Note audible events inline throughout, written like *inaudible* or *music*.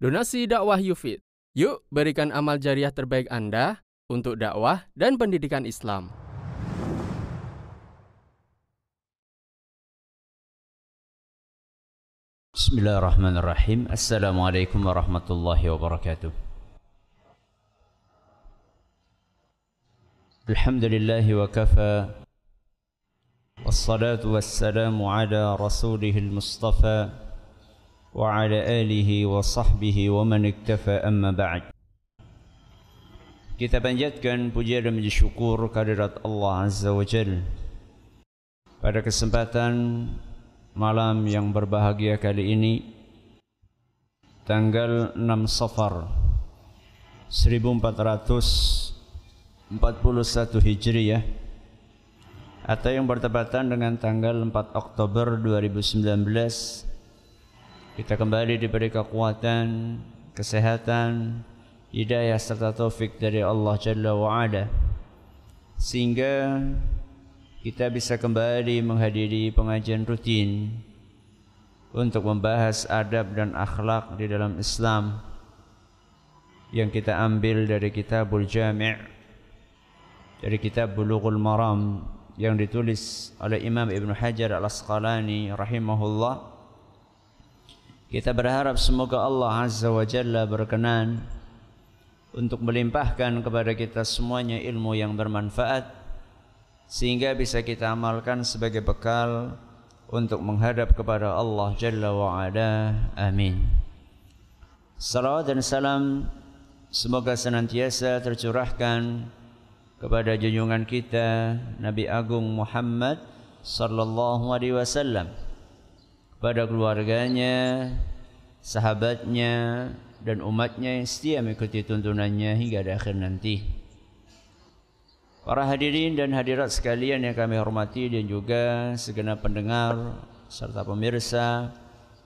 Donasi dakwah Yufid. Yuk berikan amal jariah terbaik Anda untuk dakwah dan pendidikan Islam. Bismillahirrahmanirrahim. Assalamualaikum warahmatullahi wabarakatuh. Alhamdulillah wa kafa. Wassalatu wassalamu ala rasulihil mustafa. وعلى آله وصحبه ومن اكتفى أما بعد Kita panjatkan puja dan puji syukur kehadirat Allah Azza wa Jal Pada kesempatan malam yang berbahagia kali ini Tanggal 6 Safar 1441 Hijriah Atau yang bertepatan dengan tanggal 4 Oktober 2019 kita kembali diberi kekuatan, kesehatan, hidayah serta taufik dari Allah Jalla wa'ala sehingga kita bisa kembali menghadiri pengajian rutin untuk membahas adab dan akhlak di dalam Islam yang kita ambil dari kitabul jami' dari kitab Bulughul Maram yang ditulis oleh Imam Ibn Hajar Al-Asqalani rahimahullah kita berharap semoga Allah Azza wa Jalla berkenan untuk melimpahkan kepada kita semuanya ilmu yang bermanfaat sehingga bisa kita amalkan sebagai bekal untuk menghadap kepada Allah Jalla wa Ala. Amin. Salawat dan salam semoga senantiasa tercurahkan kepada junjungan kita Nabi Agung Muhammad sallallahu alaihi wasallam pada keluarganya, sahabatnya, dan umatnya yang setia mengikuti tuntunannya hingga di akhir nanti. Para hadirin dan hadirat sekalian yang kami hormati dan juga segenap pendengar serta pemirsa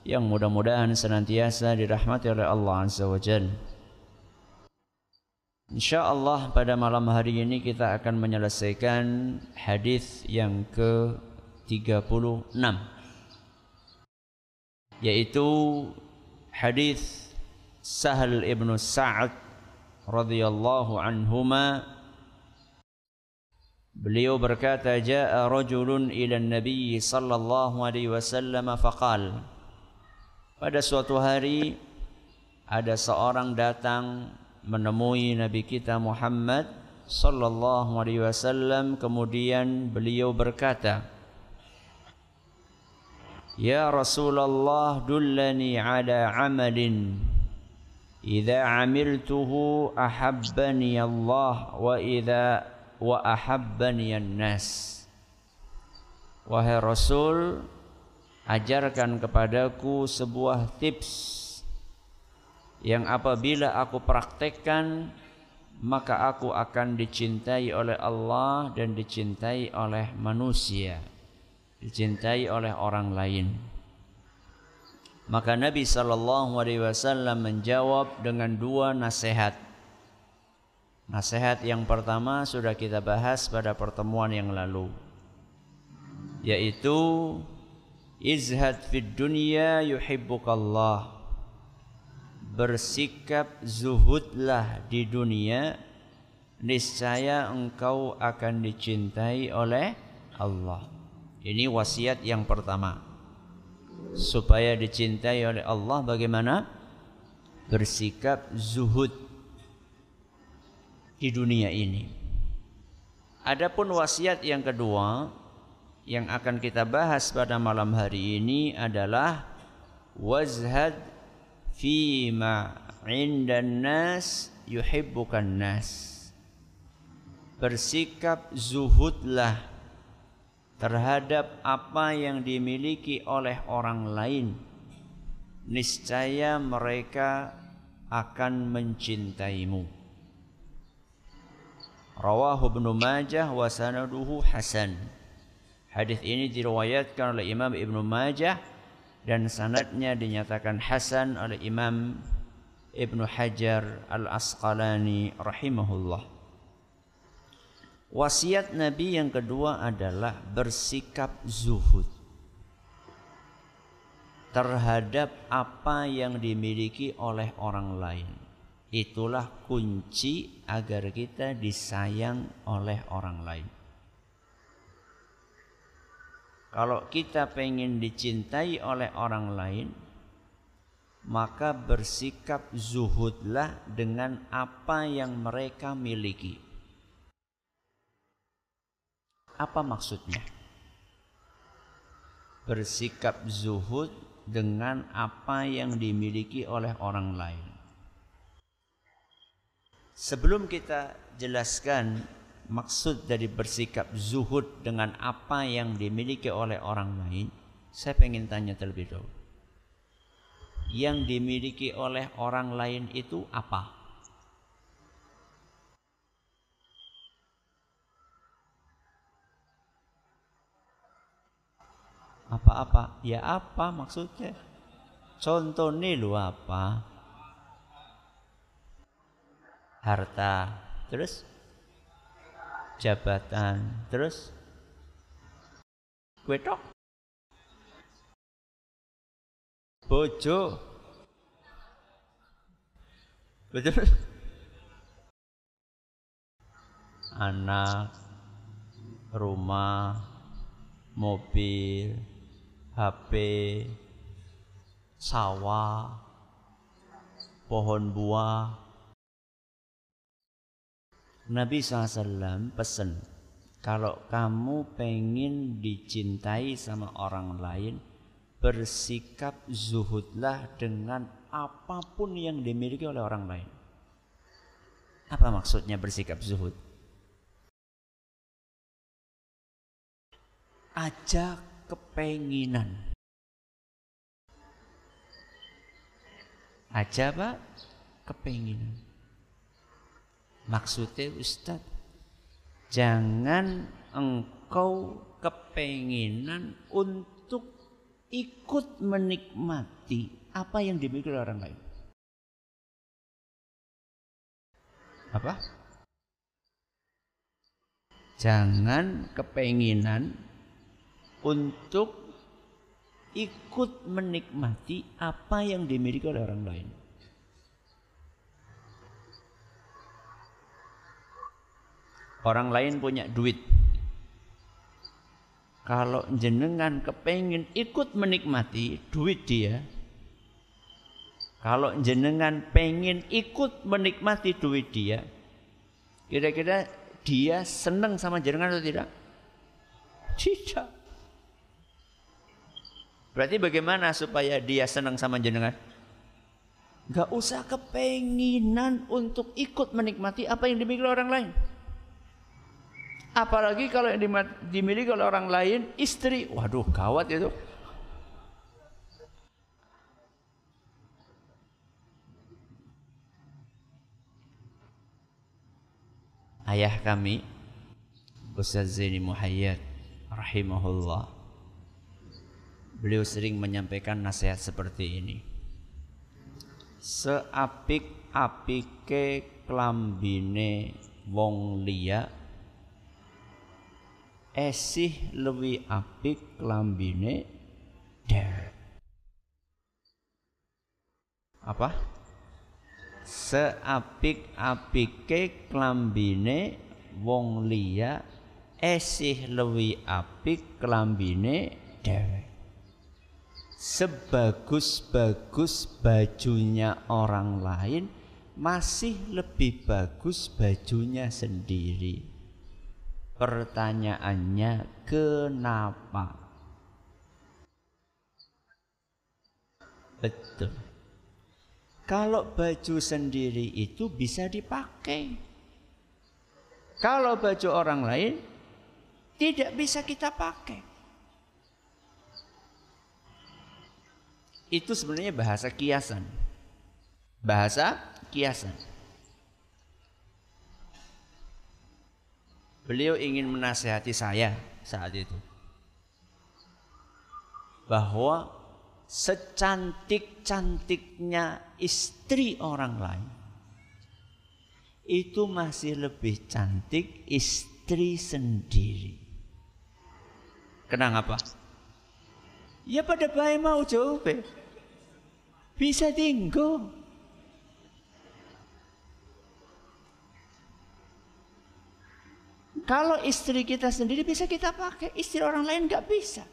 yang mudah-mudahan senantiasa dirahmati oleh Allah Azza wa Jalla. InsyaAllah pada malam hari ini kita akan menyelesaikan hadis yang ke-36 yaitu hadis Sahal ibn Sa'ad radhiyallahu anhuma. Beliau berkata jaa rajulun ila Nabi sallallahu alaihi wasallam faqal Pada suatu hari ada seorang datang menemui Nabi kita Muhammad sallallahu alaihi wasallam. Kemudian beliau berkata Rasulullah dullani ala amalin. Idza amiltuhu ahabbani Allah wa idza wa ahabbani an-nas. Wahai Rasul ajarkan kepadaku sebuah tips yang apabila aku praktekkan maka aku akan dicintai oleh Allah dan dicintai oleh manusia dicintai oleh orang lain. Maka Nabi sallallahu alaihi wasallam menjawab dengan dua nasihat. Nasihat yang pertama sudah kita bahas pada pertemuan yang lalu yaitu izhad fid dunya yuhibbukallah. Bersikap zuhudlah di dunia niscaya engkau akan dicintai oleh Allah. Ini wasiat yang pertama. Supaya dicintai oleh Allah bagaimana? Bersikap zuhud di dunia ini. Adapun wasiat yang kedua yang akan kita bahas pada malam hari ini adalah wazhad fi ma indan nas yuhibbukan nas. Bersikap zuhudlah terhadap apa yang dimiliki oleh orang lain niscaya mereka akan mencintaimu. Rawahu ibnu majah wa sanaduhu hasan. Hadis ini diriwayatkan oleh Imam Ibnu Majah dan sanadnya dinyatakan hasan oleh Imam Ibnu Hajar Al-Asqalani rahimahullah Wasiat Nabi yang kedua adalah bersikap zuhud. terhadap apa yang dimiliki oleh orang lain. Itulah kunci agar kita disayang oleh orang lain. Kalau kita pengen dicintai oleh orang lain, maka bersikap zuhudlah dengan apa yang mereka miliki. Apa maksudnya? Bersikap zuhud dengan apa yang dimiliki oleh orang lain. Sebelum kita jelaskan maksud dari bersikap zuhud dengan apa yang dimiliki oleh orang lain, saya ingin tanya terlebih dahulu. Yang dimiliki oleh orang lain itu apa? Apa-apa? Ya apa maksudnya? Contoh nih lu apa? Harta. Terus? jabatan terus kue tok bojo betul anak rumah mobil HP sawah pohon buah Nabi SAW pesan kalau kamu pengen dicintai sama orang lain bersikap zuhudlah dengan apa pun yang dimiliki oleh orang lain. Apa maksudnya bersikap zuhud? Aja kepenginan. Aja pak kepenginan. Maksudnya Ustaz, jangan engkau kepenginan untuk ikut menikmati apa yang dimiliki oleh orang lain. Apa? Jangan kepenginan untuk ikut menikmati apa yang dimiliki oleh orang lain. Orang lain punya duit. Kalau jenengan kepengin ikut menikmati duit dia, kalau jenengan pengen ikut menikmati duit dia, kira-kira dia senang sama jenengan atau tidak? Tidak. Berarti bagaimana supaya dia senang sama jenengan? Gak usah kepenginan untuk ikut menikmati apa yang dimiliki orang lain. Apalagi kalau yang dimiliki oleh orang lain istri. Waduh, gawat itu. Ayah kami Ustaz Zaini Muhayyad rahimahullah Beliau sering menyampaikan nasihat seperti ini. Seapik-apike klambine wong liya esih lebih apik klambine der apa? Seapik-apike klambine wong liya esih lebih apik klambine dewek sebagus-bagus bajunya orang lain masih lebih bagus bajunya sendiri Pertanyaannya kenapa? Betul. Kalau baju sendiri itu bisa dipakai. Kalau baju orang lain tidak bisa kita pakai. Itu sebenarnya bahasa kiasan. Bahasa kiasan. Beliau ingin menasehati saya saat itu. Bahwa secantik-cantiknya istri orang lain itu masih lebih cantik istri sendiri. Kenapa? Ya pada baik mau coba. Bisa tinggal. Kalau istri kita sendiri bisa kita pakai, istri orang lain nggak bisa.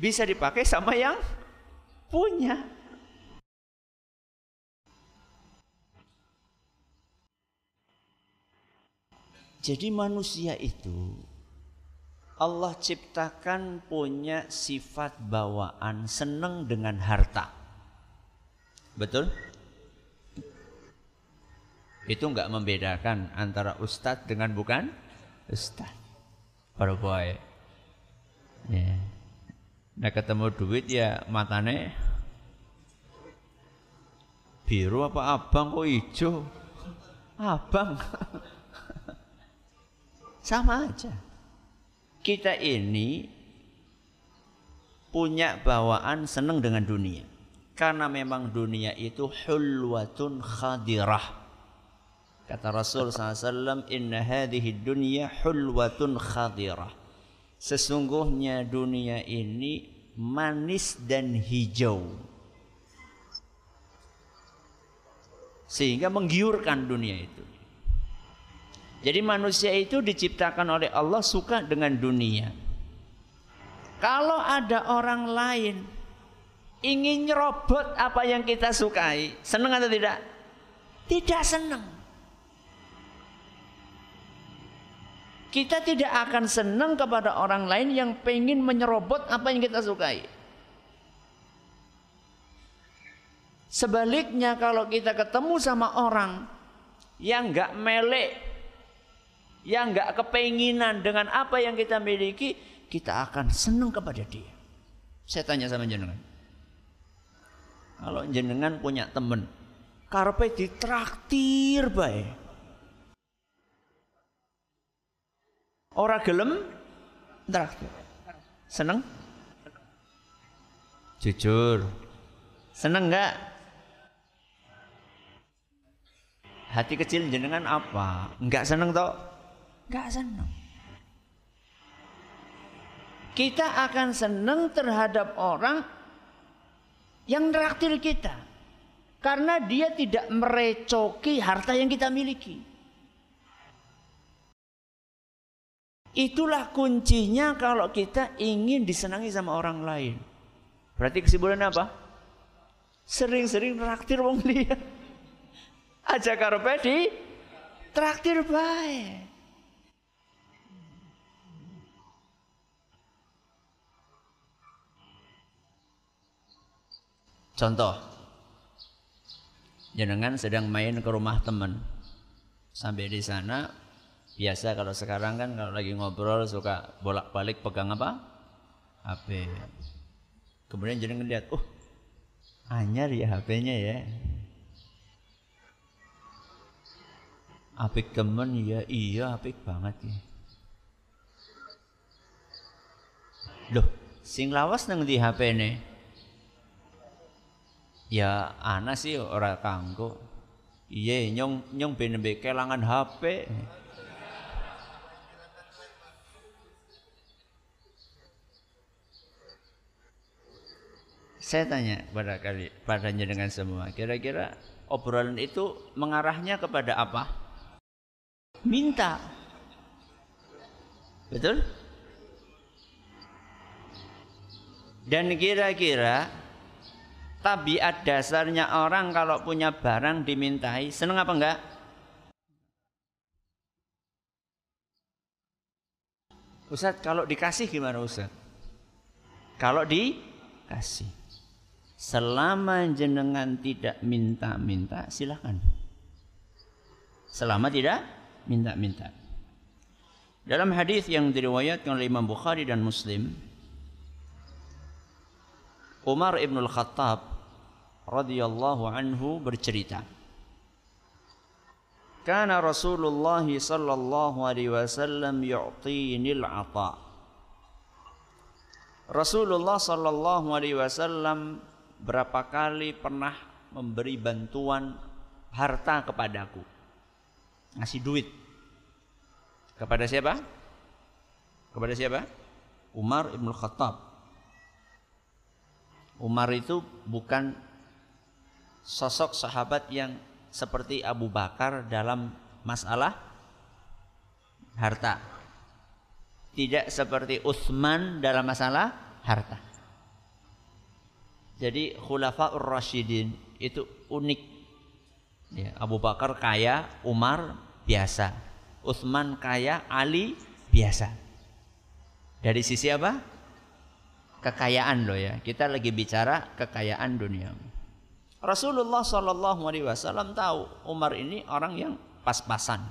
Bisa dipakai sama yang punya. Jadi manusia itu Allah ciptakan punya sifat bawaan senang dengan harta. Betul? Itu nggak membedakan antara ustadz dengan bukan ustadz. Boy. Ya. Nah ketemu duit ya matane biru apa abang kok hijau? Abang. *laughs* Sama aja. Kita ini punya bawaan senang dengan dunia. Karena memang dunia itu hulwatun khadirah. Kata Rasul SAW, Inna hadhihi dunya hulwatun khadirah. Sesungguhnya dunia ini manis dan hijau. Sehingga menggiurkan dunia itu. Jadi manusia itu diciptakan oleh Allah suka dengan dunia. Kalau ada orang lain ingin nyerobot apa yang kita sukai, senang atau tidak? Tidak senang. Kita tidak akan senang kepada orang lain yang pengen menyerobot apa yang kita sukai. Sebaliknya kalau kita ketemu sama orang yang nggak melek yang nggak kepenginan dengan apa yang kita miliki, kita akan senang kepada dia. Saya tanya sama jenengan. Kalau jenengan punya temen, karpe ditraktir baik. Orang gelem traktir. Seneng? Jujur. Seneng nggak? Hati kecil jenengan apa? Enggak seneng toh? Gak senang. Kita akan senang terhadap orang yang neraktir kita. Karena dia tidak merecoki harta yang kita miliki. Itulah kuncinya kalau kita ingin disenangi sama orang lain. Berarti kesimpulannya apa? Sering-sering traktir wong liya. Aja karo di traktir baik. Contoh, jenengan sedang main ke rumah teman. Sampai di sana, biasa kalau sekarang kan kalau lagi ngobrol suka bolak-balik pegang apa? HP. Kemudian jenengan lihat, oh anyar ya HP-nya ya. Apik temen ya, iya apik banget ya. Loh, sing lawas nang di HP nih. Ya ana sih ora kanggo. Iya nyong nyong ben kelangan HP. Saya tanya pada kali padanya dengan semua, kira-kira obrolan itu mengarahnya kepada apa? Minta. Betul? Dan kira-kira tabiat dasarnya orang kalau punya barang dimintai seneng apa enggak? Ustaz kalau dikasih gimana Ustaz? Kalau dikasih Selama jenengan tidak minta-minta silakan. Selama tidak minta-minta. Dalam hadis yang diriwayatkan oleh Imam Bukhari dan Muslim, Umar ibn al-Khattab radhiyallahu anhu bercerita. Kana Rasulullah sallallahu alaihi wasallam yu'tinil 'ata. Rasulullah sallallahu alaihi wasallam berapa kali pernah memberi bantuan harta kepadaku? Ngasih duit. Kepada siapa? Kepada siapa? Umar ibn Khattab. Umar itu bukan sosok sahabat yang seperti Abu Bakar dalam masalah harta. Tidak seperti Utsman dalam masalah harta. Jadi Khulafaur Rasyidin itu unik. Ya, Abu Bakar kaya, Umar biasa. Utsman kaya, Ali biasa. Dari sisi apa? Kekayaan loh ya. Kita lagi bicara kekayaan dunia. Rasulullah Shallallahu Alaihi Wasallam tahu Umar ini orang yang pas-pasan.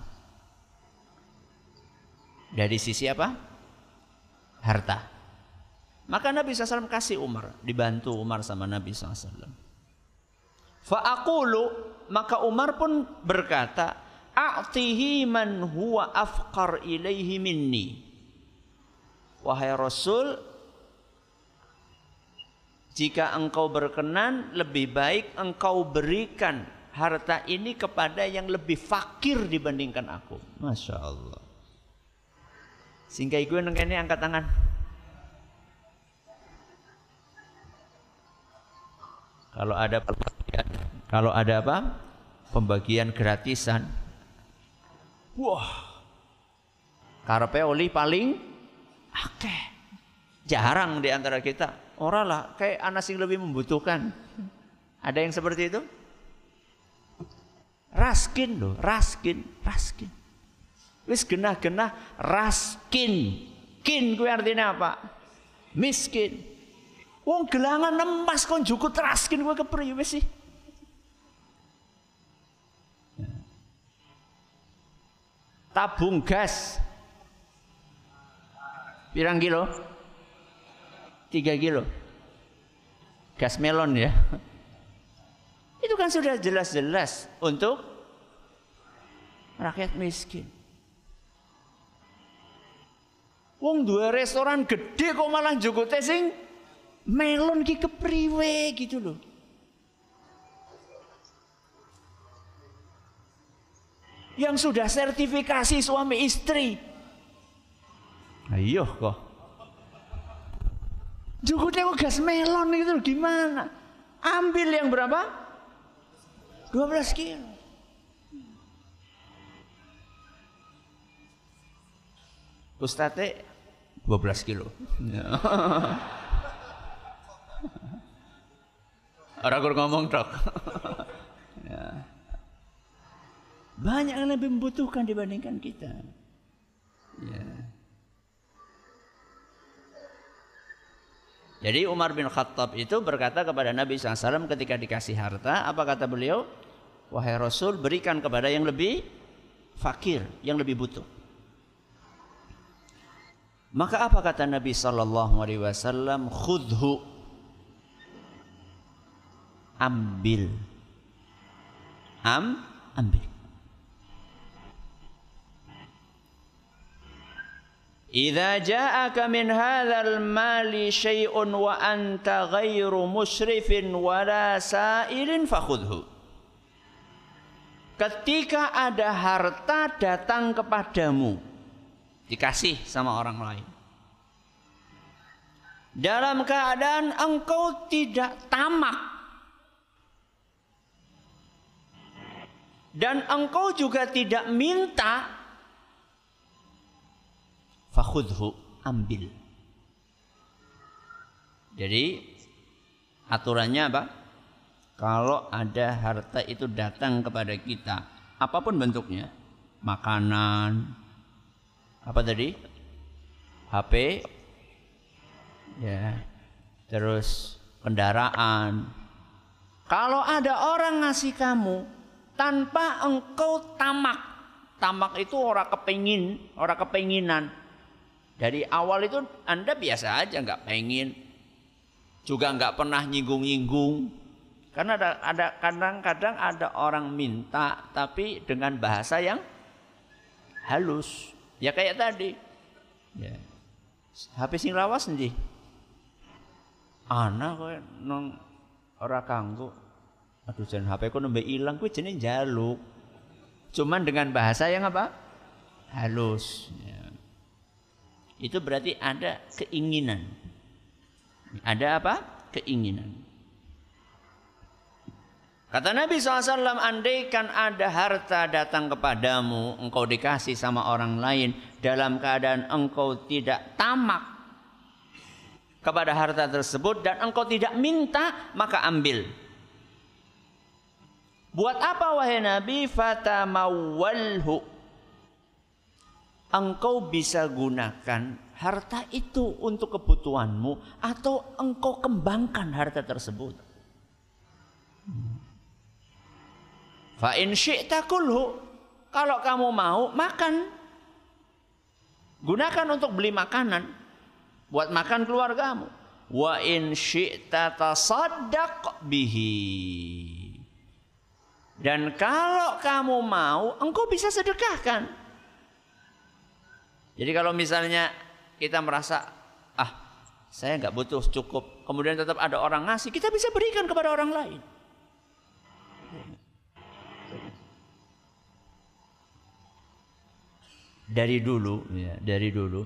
Dari sisi apa? Harta. Maka Nabi SAW kasih Umar, dibantu Umar sama Nabi SAW. Fa'akulu, maka Umar pun berkata, A'tihi man huwa afqar ilaihi minni. Wahai Rasul, jika engkau berkenan, lebih baik engkau berikan harta ini kepada yang lebih fakir dibandingkan aku. Masya Allah. Sehingga gue ini angkat tangan. Kalau ada kalau ada apa? Pembagian gratisan. Wah. Karpe oli paling akeh. Jarang di antara kita. Orang lah kayak anak yang lebih membutuhkan. Ada yang seperti itu? Raskin loh, raskin, raskin. Wis genah-genah raskin. Kin gue artinya apa? Miskin. Wong gelangan emas kon jukut raskin gue kepriye wis sih? Tabung gas. Pirang kilo? Tiga kilo. Gas melon ya. *laughs* Itu kan sudah jelas-jelas untuk rakyat miskin. Wong dua restoran gede kok malah jukute sing melon ki kepriwe gitu loh. Yang sudah sertifikasi suami istri. Ayo kok. Jukutnya kok gas melon itu gimana? Ambil yang berapa? 12 kilo. Ustate 12 kilo. Orang kur ngomong dok. ya. Banyak yang lebih membutuhkan dibandingkan kita. Ya. Jadi Umar bin Khattab itu berkata kepada Nabi SAW ketika dikasih harta, apa kata beliau? Wahai Rasul, berikan kepada yang lebih fakir, yang lebih butuh. Maka apa kata Nabi Sallallahu Alaihi Wasallam? Khudhu, ambil, am, ambil. Idza ja'aka min hadzal mali syai'un wa anta ghairu musyrifin wala sa'ilin fakhudhu. Ketika ada harta datang kepadamu, dikasih sama orang lain. Dalam keadaan engkau tidak tamak dan engkau juga tidak minta fakhudhu ambil. Jadi aturannya apa? Kalau ada harta itu datang kepada kita apa pun bentuknya makanan apa tadi? HP ya terus kendaraan. Kalau ada orang ngasih kamu tanpa engkau tamak. Tamak itu orang kepingin orang kepenginan dari awal itu Anda biasa aja nggak pengen, juga nggak pernah nyinggung-nyinggung. Karena ada ada kadang-kadang ada orang minta tapi dengan bahasa yang halus. Ya kayak tadi. Ya. HP sing lawas ndi? Ana kowe nang ora kanggo. Aduh jan HP ku nembe ilang kuwi jenenge jaluk. Cuman dengan bahasa yang apa? Halus. Ya itu berarti ada keinginan. Ada apa? keinginan. Kata Nabi SAW, andaikan ada harta datang kepadamu, engkau dikasih sama orang lain, dalam keadaan engkau tidak tamak kepada harta tersebut, dan engkau tidak minta, maka ambil. Buat apa wahai Nabi? Fatamawalhu. Engkau bisa gunakan harta itu untuk kebutuhanmu, atau engkau kembangkan harta tersebut. Fa in syi'ta. Kalau kamu mau makan. Gunakan untuk beli makanan buat makan keluargamu. Wa in syi'ta bihi. Dan kalau kamu mau, engkau bisa sedekahkan. Jadi kalau misalnya kita merasa, ah saya nggak butuh cukup, kemudian tetap ada orang ngasih, kita bisa berikan kepada orang lain. dari dulu ya, dari dulu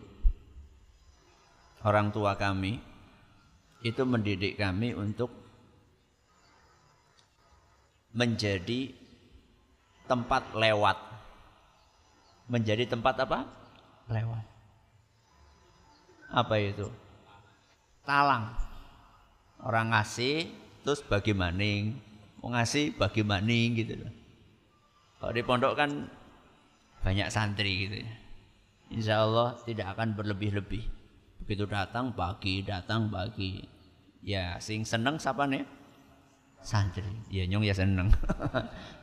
orang tua kami itu mendidik kami untuk menjadi tempat lewat. Menjadi tempat apa? Lewat. Apa itu? Talang. Orang ngasih terus bagi maning, mau ngasih bagi maning gitu loh. Kalau di pondok kan banyak santri gitu ya. Insya Allah tidak akan berlebih-lebih. Begitu datang bagi, datang bagi. Ya, sing seneng siapa nih? Santri. Ya nyong ya seneng.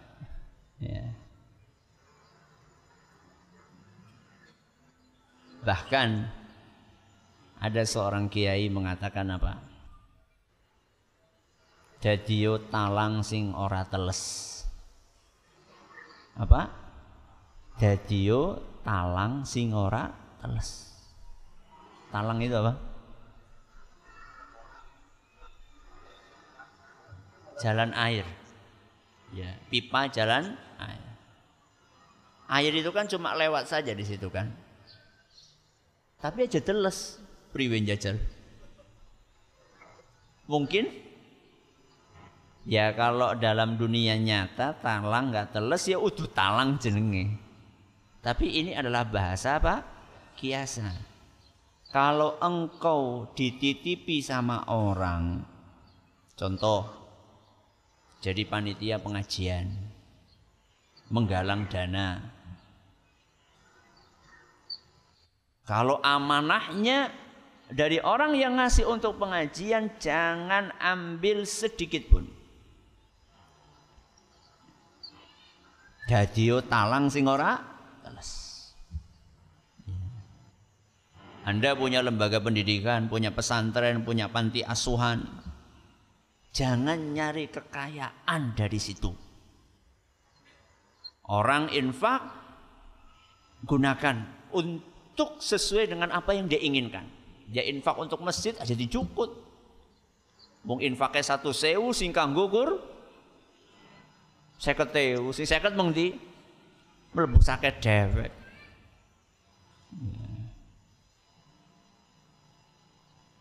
*laughs* ya. Bahkan ada seorang kiai mengatakan apa? Jadiyo talang sing ora teles. Apa? Dadiyo talang sing ora teles. Talang itu apa? Jalan air. Ya, pipa jalan air. Air itu kan cuma lewat saja di situ kan. Tapi aja teles priwen jajal. Mungkin ya kalau dalam dunia nyata talang nggak teles ya udah talang jenenge. Tapi ini adalah bahasa apa? Kiasan. Kalau engkau dititipi sama orang, contoh, jadi panitia pengajian, menggalang dana. Kalau amanahnya dari orang yang ngasih untuk pengajian, jangan ambil sedikit pun. Jadi talang sing ora Anda punya lembaga pendidikan, punya pesantren, punya panti asuhan. Jangan nyari kekayaan dari situ. Orang infak gunakan untuk sesuai dengan apa yang dia inginkan. Dia infak untuk masjid aja dicukut. Mung infaknya satu sewu singkang gugur. Seket tewu, sing seket mung di mlebu dewek.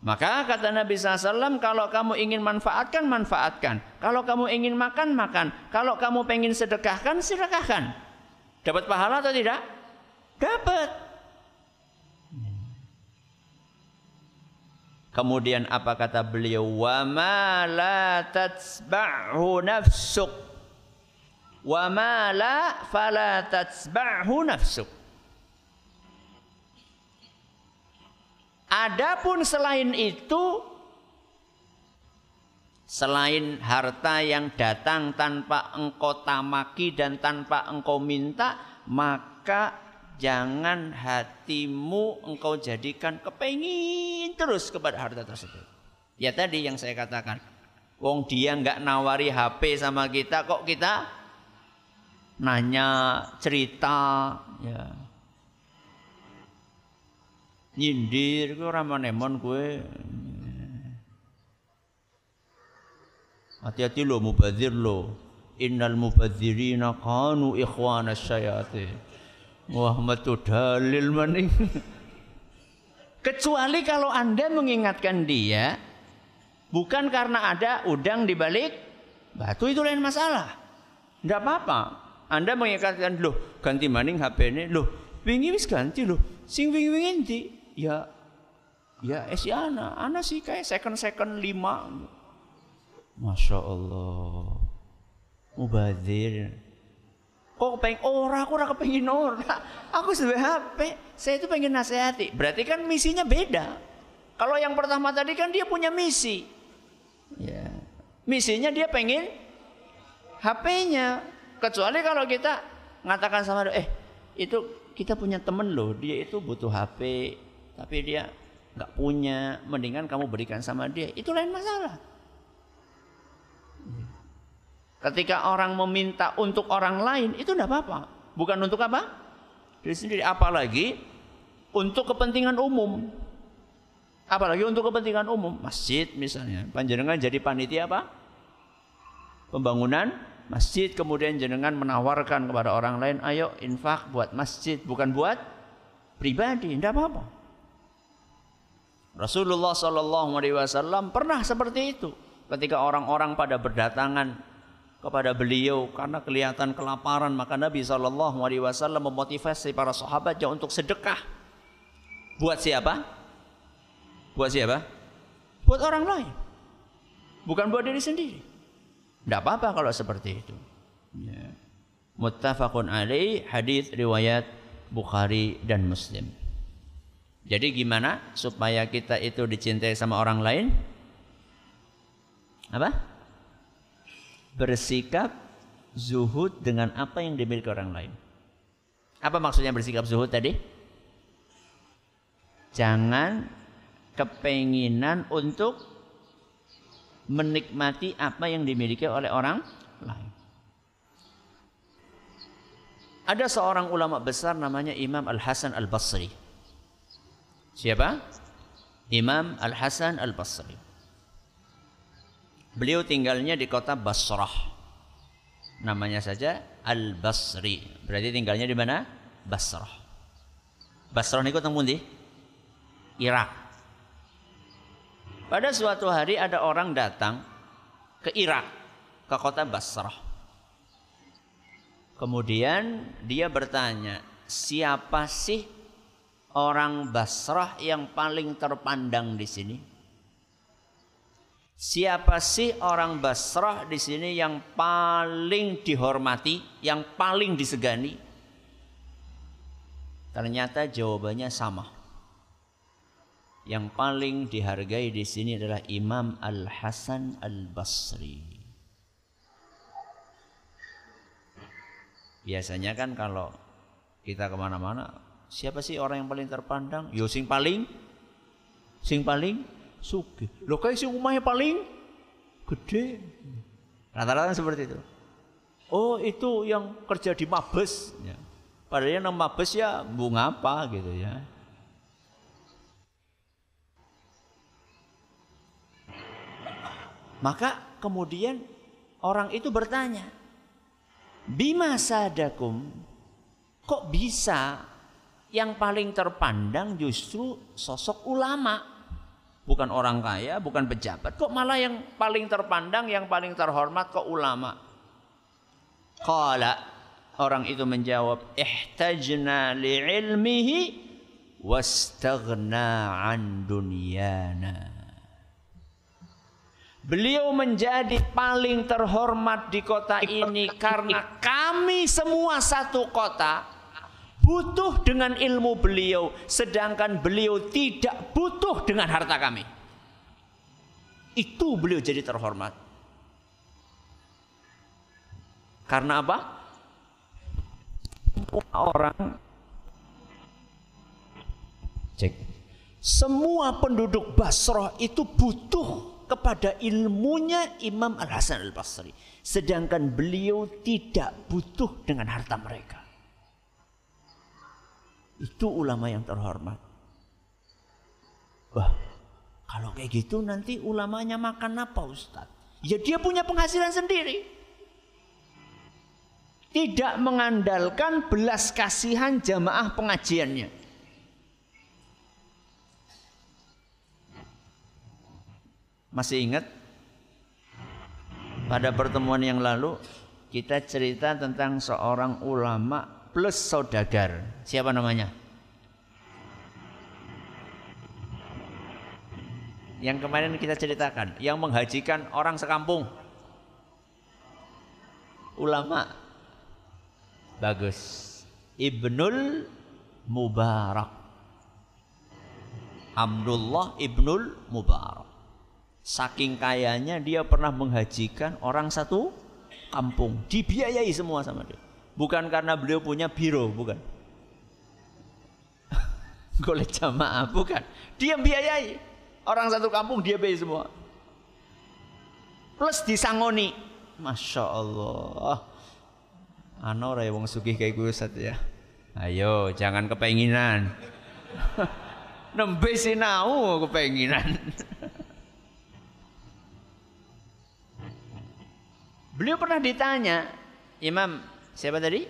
Maka kata Nabi SAW, kalau kamu ingin manfaatkan, manfaatkan. Kalau kamu ingin makan, makan. Kalau kamu pengen sedekahkan, sedekahkan. Dapat pahala atau tidak? Dapat. Kemudian apa kata beliau? Wa ma la tatsba'hu nafsuk. Wa ma la fala tatsba'hu nafsuk. Adapun selain itu selain harta yang datang tanpa engkau tamaki dan tanpa engkau minta, maka jangan hatimu engkau jadikan kepengin terus kepada harta tersebut. Ya tadi yang saya katakan, wong dia nggak nawari HP sama kita, kok kita nanya cerita, ya. Nyindir kowe ora manemon kowe? Hati-hati lo mubadzir lo innal mubadzirina kanu ikhwana syayatin wah metu dalil maning. Kecuali kalau anda mengingatkan dia Bukan karena ada udang di balik batu itu lain masalah. Tidak apa-apa. Anda mengikatkan loh ganti maning HP ini. Loh wingi wis ganti loh. Sing wingi wingi ya ya esi ana. Ana sih kayak second second lima. Masya Allah. Mubadir Kok pengen ora aku ora kepengin ora. Aku sudah HP. Saya itu pengen nasihati. Berarti kan misinya beda. Kalau yang pertama tadi kan dia punya misi. Ya. Misinya dia pengen HP-nya. Kecuali kalau kita mengatakan sama eh itu kita punya temen loh, dia itu butuh HP, tapi dia nggak punya, mendingan kamu berikan sama dia. Itu lain masalah. Ketika orang meminta untuk orang lain itu tidak apa-apa. Bukan untuk apa? Diri sendiri. Apalagi untuk kepentingan umum. Apalagi untuk kepentingan umum. Masjid misalnya. Panjenengan jadi panitia apa? Pembangunan masjid. Kemudian jenengan menawarkan kepada orang lain. Ayo infak buat masjid. Bukan buat pribadi. Tidak apa-apa. Rasulullah SAW pernah seperti itu. Ketika orang-orang pada berdatangan kepada beliau karena kelihatan kelaparan maka Nabi Shallallahu Alaihi Wasallam memotivasi para sahabatnya untuk sedekah buat siapa? Buat siapa? Buat orang lain, bukan buat diri sendiri. Tidak apa-apa kalau seperti itu. Ya. Muttafaqun alaih hadis riwayat Bukhari dan Muslim. Jadi gimana supaya kita itu dicintai sama orang lain? Apa? Bersikap zuhud dengan apa yang dimiliki orang lain. Apa maksudnya bersikap zuhud tadi? Jangan kepenginan untuk menikmati apa yang dimiliki oleh orang lain. Ada seorang ulama besar namanya Imam Al-Hasan Al-Basri. Siapa? Imam Al-Hasan Al-Basri. Beliau tinggalnya di kota Basrah. Namanya saja Al-Basri. Berarti tinggalnya di mana? Basrah. Basrah niku teng di Irak. Pada suatu hari ada orang datang ke Irak, ke kota Basrah. Kemudian dia bertanya, siapa sih orang Basrah yang paling terpandang di sini? Siapa sih orang Basrah di sini yang paling dihormati, yang paling disegani? Ternyata jawabannya sama. Yang paling dihargai di sini adalah Imam Al Hasan Al Basri. Biasanya kan kalau kita ke mana-mana, siapa sih orang yang paling terpandang? Yo sing paling, sing paling sugih. Lo kayak si umahnya paling gede. Rata-rata seperti itu. Oh itu yang kerja di Mabes. Ya. Padahal yang Mabes ya bunga apa gitu ya. Maka kemudian orang itu bertanya, Bima sadakum, kok bisa yang paling terpandang justru sosok ulama? Bukan orang kaya, bukan pejabat. Kok malah yang paling terpandang, yang paling terhormat kok ulama? Qala orang itu menjawab, "Ihtajna li'ilmihi wastaghna an dunyana." Beliau menjadi paling terhormat di kota ini karena kami semua satu kota butuh dengan ilmu beliau, sedangkan beliau tidak butuh dengan harta kami. Itu beliau jadi terhormat. Karena apa? Orang cek. Semua penduduk Basrah itu butuh kepada ilmunya Imam Al Hasan Al Basri, sedangkan beliau tidak butuh dengan harta mereka. Itu ulama yang terhormat. Wah, kalau kayak gitu nanti ulamanya makan apa Ustaz? Ya dia punya penghasilan sendiri. Tidak mengandalkan belas kasihan jamaah pengajiannya. Masih ingat? Pada pertemuan yang lalu kita cerita tentang seorang ulama plus saudagar. Siapa namanya? Yang kemarin kita ceritakan, yang menghajikan orang sekampung. Ulama. Bagus. Ibnul Mubarak. Abdullah Ibnul Mubarak. Saking kayanya dia pernah menghajikan orang satu kampung. Dibiayai semua sama dia. Bukan karena beliau punya biro, bukan. *laughs* Golek jamaah, bukan. Dia biayai. Orang satu kampung dia biayai semua. Plus disangoni. Masya Allah. Anora ya wong sugih kayak gue ya. Ayo, jangan kepenginan. *laughs* nembe sinau kepenginan. *laughs* Beliau pernah ditanya, Imam siapa tadi?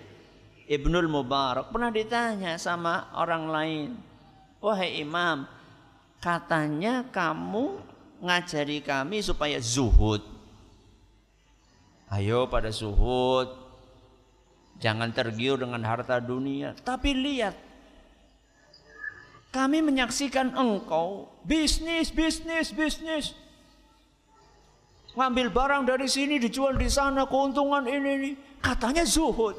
Ibnul Mubarak pernah ditanya sama orang lain, "Wahai Imam, katanya kamu ngajari kami supaya zuhud. Ayo pada zuhud. Jangan tergiur dengan harta dunia, tapi lihat kami menyaksikan engkau bisnis, bisnis, bisnis. Ngambil barang dari sini dijual di sana keuntungan ini nih. Katanya zuhud.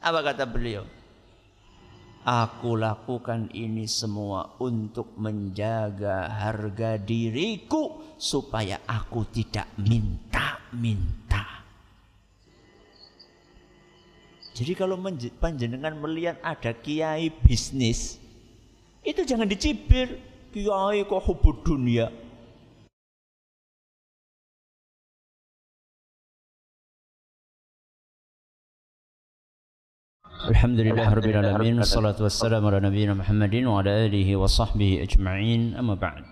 Apa kata beliau? Aku lakukan ini semua untuk menjaga harga diriku supaya aku tidak minta-minta. Jadi kalau panjenengan melihat ada kiai bisnis, itu jangan dicibir. Kiai kok hubud dunia. Alhamdulillah Rabbil Alamin Wassalatu wassalamu ala nabiyina Muhammadin Wa ala alihi wa sahbihi ajma'in Amma ba'd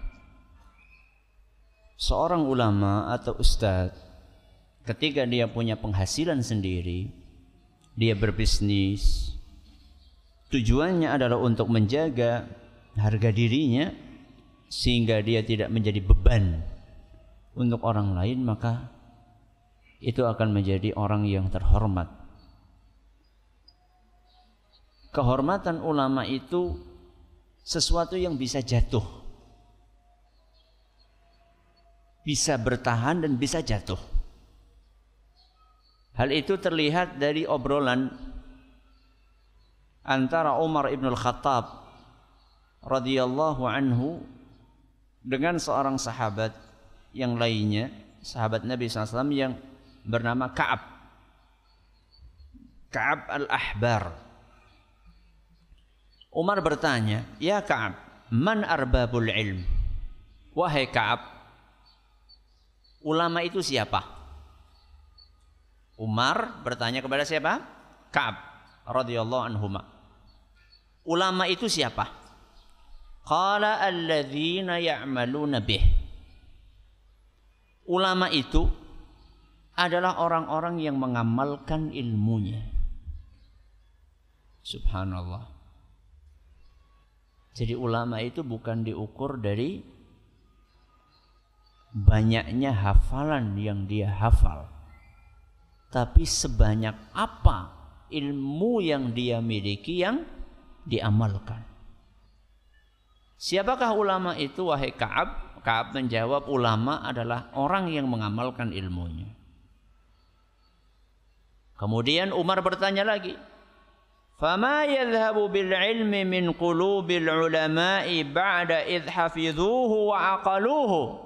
Seorang ulama atau ustadz Ketika dia punya penghasilan sendiri Dia berbisnis Tujuannya adalah untuk menjaga harga dirinya sehingga dia tidak menjadi beban untuk orang lain maka itu akan menjadi orang yang terhormat. Kehormatan ulama itu sesuatu yang bisa jatuh. Bisa bertahan dan bisa jatuh. Hal itu terlihat dari obrolan antara Umar ibn al-Khattab radhiyallahu anhu dengan seorang sahabat yang lainnya, sahabat Nabi SAW yang bernama Ka'ab. Ka'ab al-Ahbar. Umar bertanya, "Ya Ka'ab, man arbabul ilm?" Wahai Ka'ab, ulama itu siapa? Umar bertanya kepada siapa? Ka'ab radhiyallahu anhuma. Ulama itu siapa? Qala alladzina ya'maluna bih. Ulama itu adalah orang-orang yang mengamalkan ilmunya. Subhanallah. Jadi ulama itu bukan diukur dari banyaknya hafalan yang dia hafal. Tapi sebanyak apa ilmu yang dia miliki yang diamalkan. Siapakah ulama itu wahai Ka'ab? Ka'ab menjawab ulama adalah orang yang mengamalkan ilmunya. Kemudian Umar bertanya lagi, "Fama yadhhabu bil ilmi min qulubil ulama'i ba'da idh hafidhuhu wa aqaluhu?"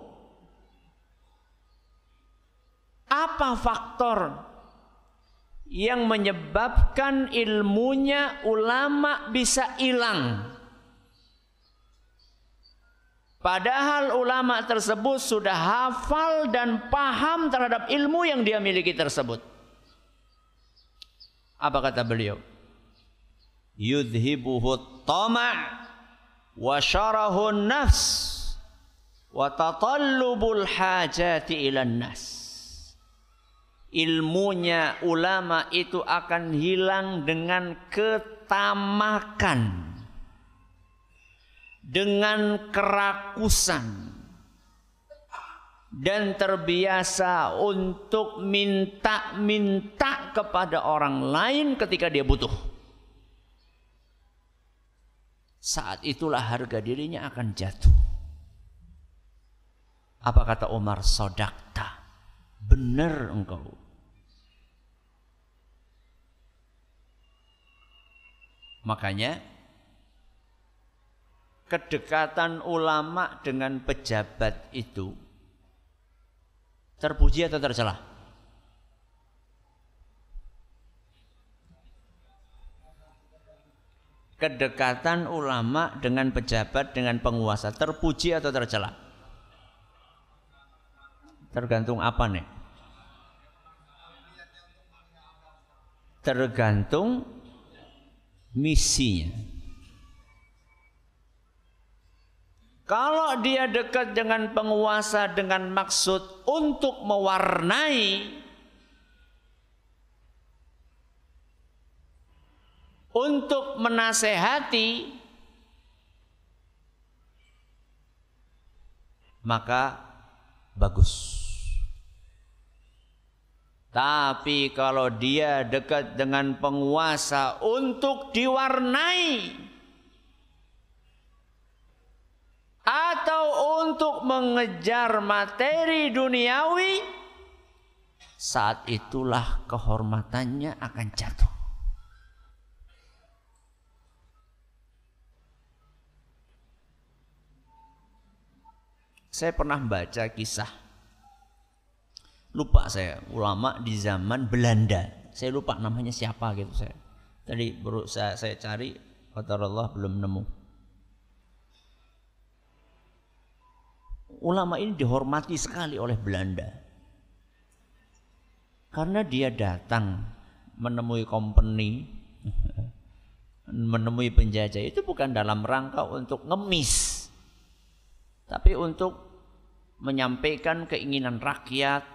Apa faktor yang menyebabkan ilmunya ulama bisa hilang? Padahal ulama tersebut sudah hafal dan paham terhadap ilmu yang dia miliki tersebut. Apa kata beliau? Yudhibuhu tama' wa syarahun nafs wa tatallubul hajati ilan nas. Ilmunya ulama itu akan hilang dengan ketamakan dengan kerakusan dan terbiasa untuk minta-minta kepada orang lain ketika dia butuh. Saat itulah harga dirinya akan jatuh. Apa kata Umar? Sodakta. Benar engkau. Makanya kedekatan ulama dengan pejabat itu terpuji atau tercela? Kedekatan ulama dengan pejabat dengan penguasa terpuji atau tercela? Tergantung apa nih? Tergantung misinya. Kalau dia dekat dengan penguasa dengan maksud untuk mewarnai untuk menasehati maka bagus. Tapi kalau dia dekat dengan penguasa untuk diwarnai atau untuk mengejar materi duniawi saat itulah kehormatannya akan jatuh saya pernah baca kisah. Lupa saya ulama di zaman Belanda. Saya lupa namanya siapa gitu saya. Tadi baru saya, saya cari Allah belum nemu. Ulama ini dihormati sekali oleh Belanda. Karena dia datang menemui company, *laughs* menemui penjajah. Itu bukan dalam rangka untuk ngemis, tapi untuk menyampaikan keinginan rakyat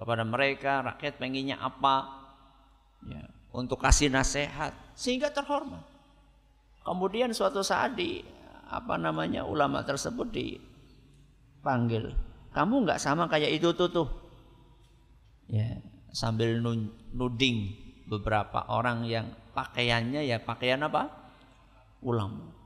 kepada mereka, rakyat pengennya apa, ya, untuk kasih nasihat sehingga terhormat. Kemudian suatu saat di apa namanya ulama tersebut di panggil kamu nggak sama kayak itu tuh tuh. Ya sambil nuding beberapa orang yang pakaiannya ya pakaian apa? Ulama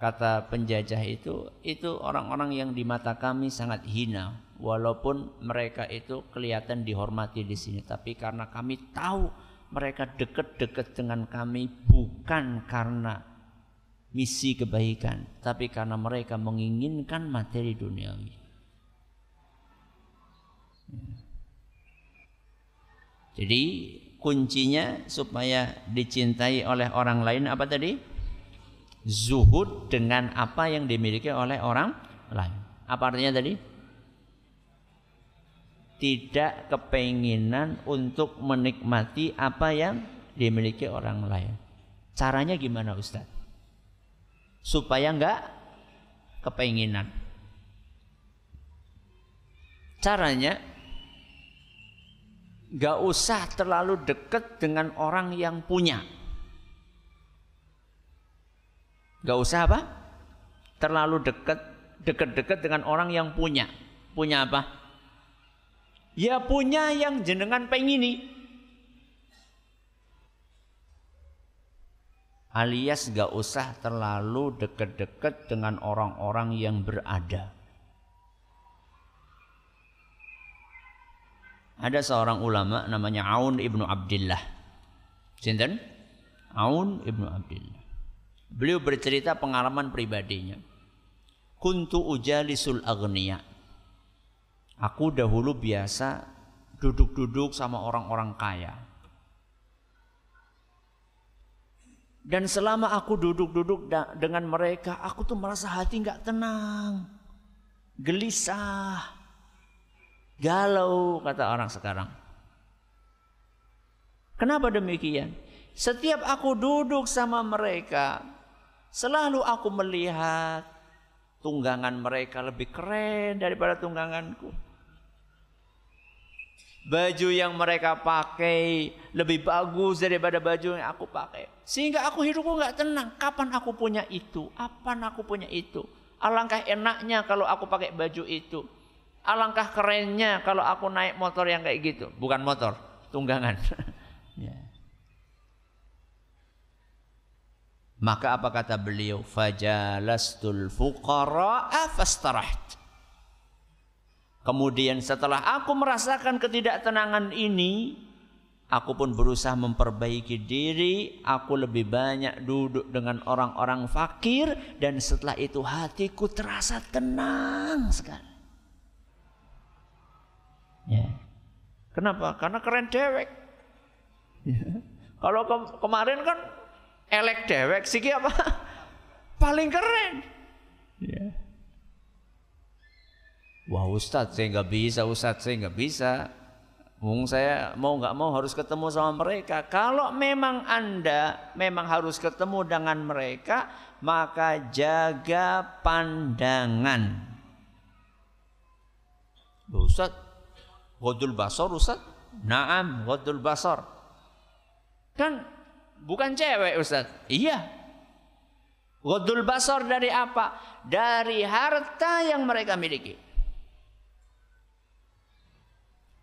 kata penjajah itu itu orang-orang yang di mata kami sangat hina walaupun mereka itu kelihatan dihormati di sini tapi karena kami tahu mereka dekat-dekat dengan kami bukan karena misi kebaikan, tapi karena mereka menginginkan materi duniawi. Jadi kuncinya supaya dicintai oleh orang lain apa tadi? Zuhud dengan apa yang dimiliki oleh orang lain. Apa artinya tadi? Tidak kepenginan untuk menikmati apa yang dimiliki orang lain. Caranya gimana Ustaz? supaya enggak kepenginan. Caranya enggak usah terlalu dekat dengan orang yang punya. Enggak usah apa? Terlalu dekat dekat-dekat dengan orang yang punya. Punya apa? Ya punya yang jenengan pengini. alias gak usah terlalu dekat-dekat dengan orang-orang yang berada. Ada seorang ulama namanya Aun ibnu Abdullah. Sinten? Aun ibnu Abdullah. Beliau bercerita pengalaman pribadinya. Kuntu ujalisul agniya. Aku dahulu biasa duduk-duduk sama orang-orang kaya. Dan selama aku duduk-duduk dengan mereka, aku tuh merasa hati nggak tenang, gelisah, galau kata orang sekarang. Kenapa demikian? Setiap aku duduk sama mereka, selalu aku melihat tunggangan mereka lebih keren daripada tungganganku. Baju yang mereka pakai lebih bagus daripada baju yang aku pakai. Sehingga aku hidupku nggak tenang. Kapan aku punya itu? Kapan aku punya itu? Alangkah enaknya kalau aku pakai baju itu. Alangkah kerennya kalau aku naik motor yang kayak gitu. Bukan motor, tunggangan. *laughs* ya. Maka apa kata beliau? Fajalastul fastaraht. Kemudian setelah aku merasakan ketidaktenangan ini, Aku pun berusaha memperbaiki diri. Aku lebih banyak duduk dengan orang-orang fakir. Dan setelah itu hatiku terasa tenang sekali. Ya. Kenapa? Karena keren dewek. Ya. Kalau ke kemarin kan elek dewek. Siki apa? Paling keren. Ya. Wah Ustadz saya nggak bisa, Ustadz saya nggak bisa. Mung saya mau nggak mau harus ketemu sama mereka. Kalau memang Anda memang harus ketemu dengan mereka, maka jaga pandangan. Ustaz, Godul Basor Ustaz? Naam, Godul Basor. Kan bukan cewek Ustaz. Iya. Godul Basor dari apa? Dari harta yang mereka miliki.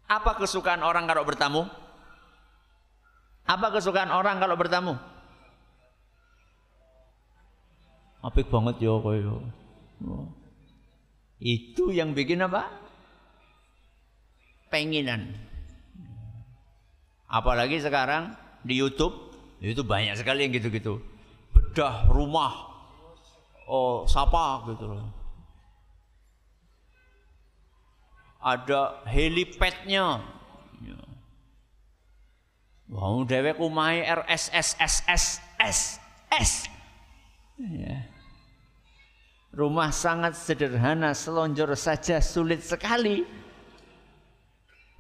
Apa kesukaan orang kalau bertamu? Apa kesukaan orang kalau bertamu? Apik banget ya koyo. Oh. Itu yang bikin apa? Penginan. Apalagi sekarang di YouTube, itu banyak sekali yang gitu-gitu. Bedah rumah, oh sapa gitu loh. ada helipadnya. Ya. Wah, dewek umai RSSSSS. Ya. Rumah sangat sederhana, selonjor saja sulit sekali.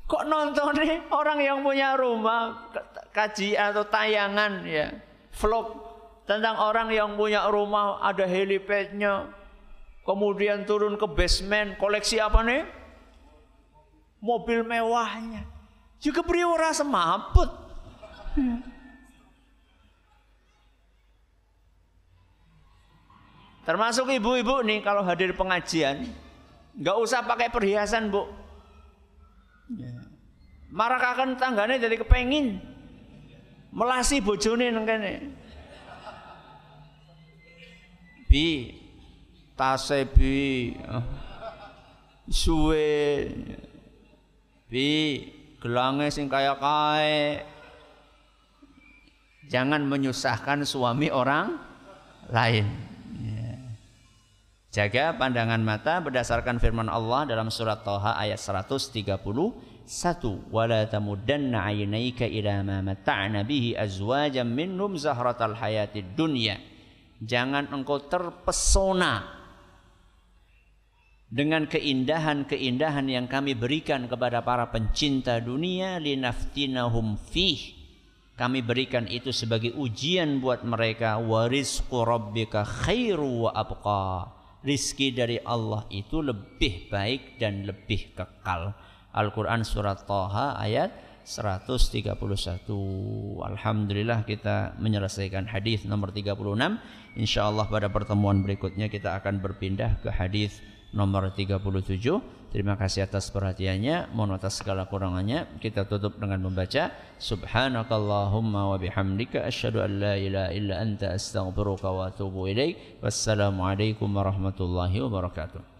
Kok nonton orang yang punya rumah kaji atau tayangan ya vlog tentang orang yang punya rumah ada helipadnya kemudian turun ke basement koleksi apa nih mobil mewahnya. Juga beri rasa semaput. Termasuk ibu-ibu nih kalau hadir pengajian, nggak usah pakai perhiasan bu. Ya. Marah akan tangganya jadi kepengin melasi bojone nengkene. Bi, tase bi, suwe, Bi, gelangnya sing kaya kae. Jangan menyusahkan suami orang lain. Ya. Jaga pandangan mata berdasarkan firman Allah dalam surat Toha ayat 131 wala tamuddanna aynaika ila ma mata'na bihi azwajan minhum zahratal hayatid dunya. Jangan engkau terpesona dengan keindahan-keindahan yang kami berikan kepada para pencinta dunia linaftinahum fih. Kami berikan itu sebagai ujian buat mereka warizqu rabbika khairu wa abqa. Rizki dari Allah itu lebih baik dan lebih kekal Al-Quran surat Taha ayat 131 Alhamdulillah kita menyelesaikan hadis nomor 36 Insyaallah pada pertemuan berikutnya kita akan berpindah ke hadis nomor 37. Terima kasih atas perhatiannya. Mohon atas segala kurangannya. Kita tutup dengan membaca Subhanakallahumma wa bihamdika asyhadu an la ilaha illa anta astaghfiruka wa atubu. Wassalamualaikum warahmatullahi wabarakatuh.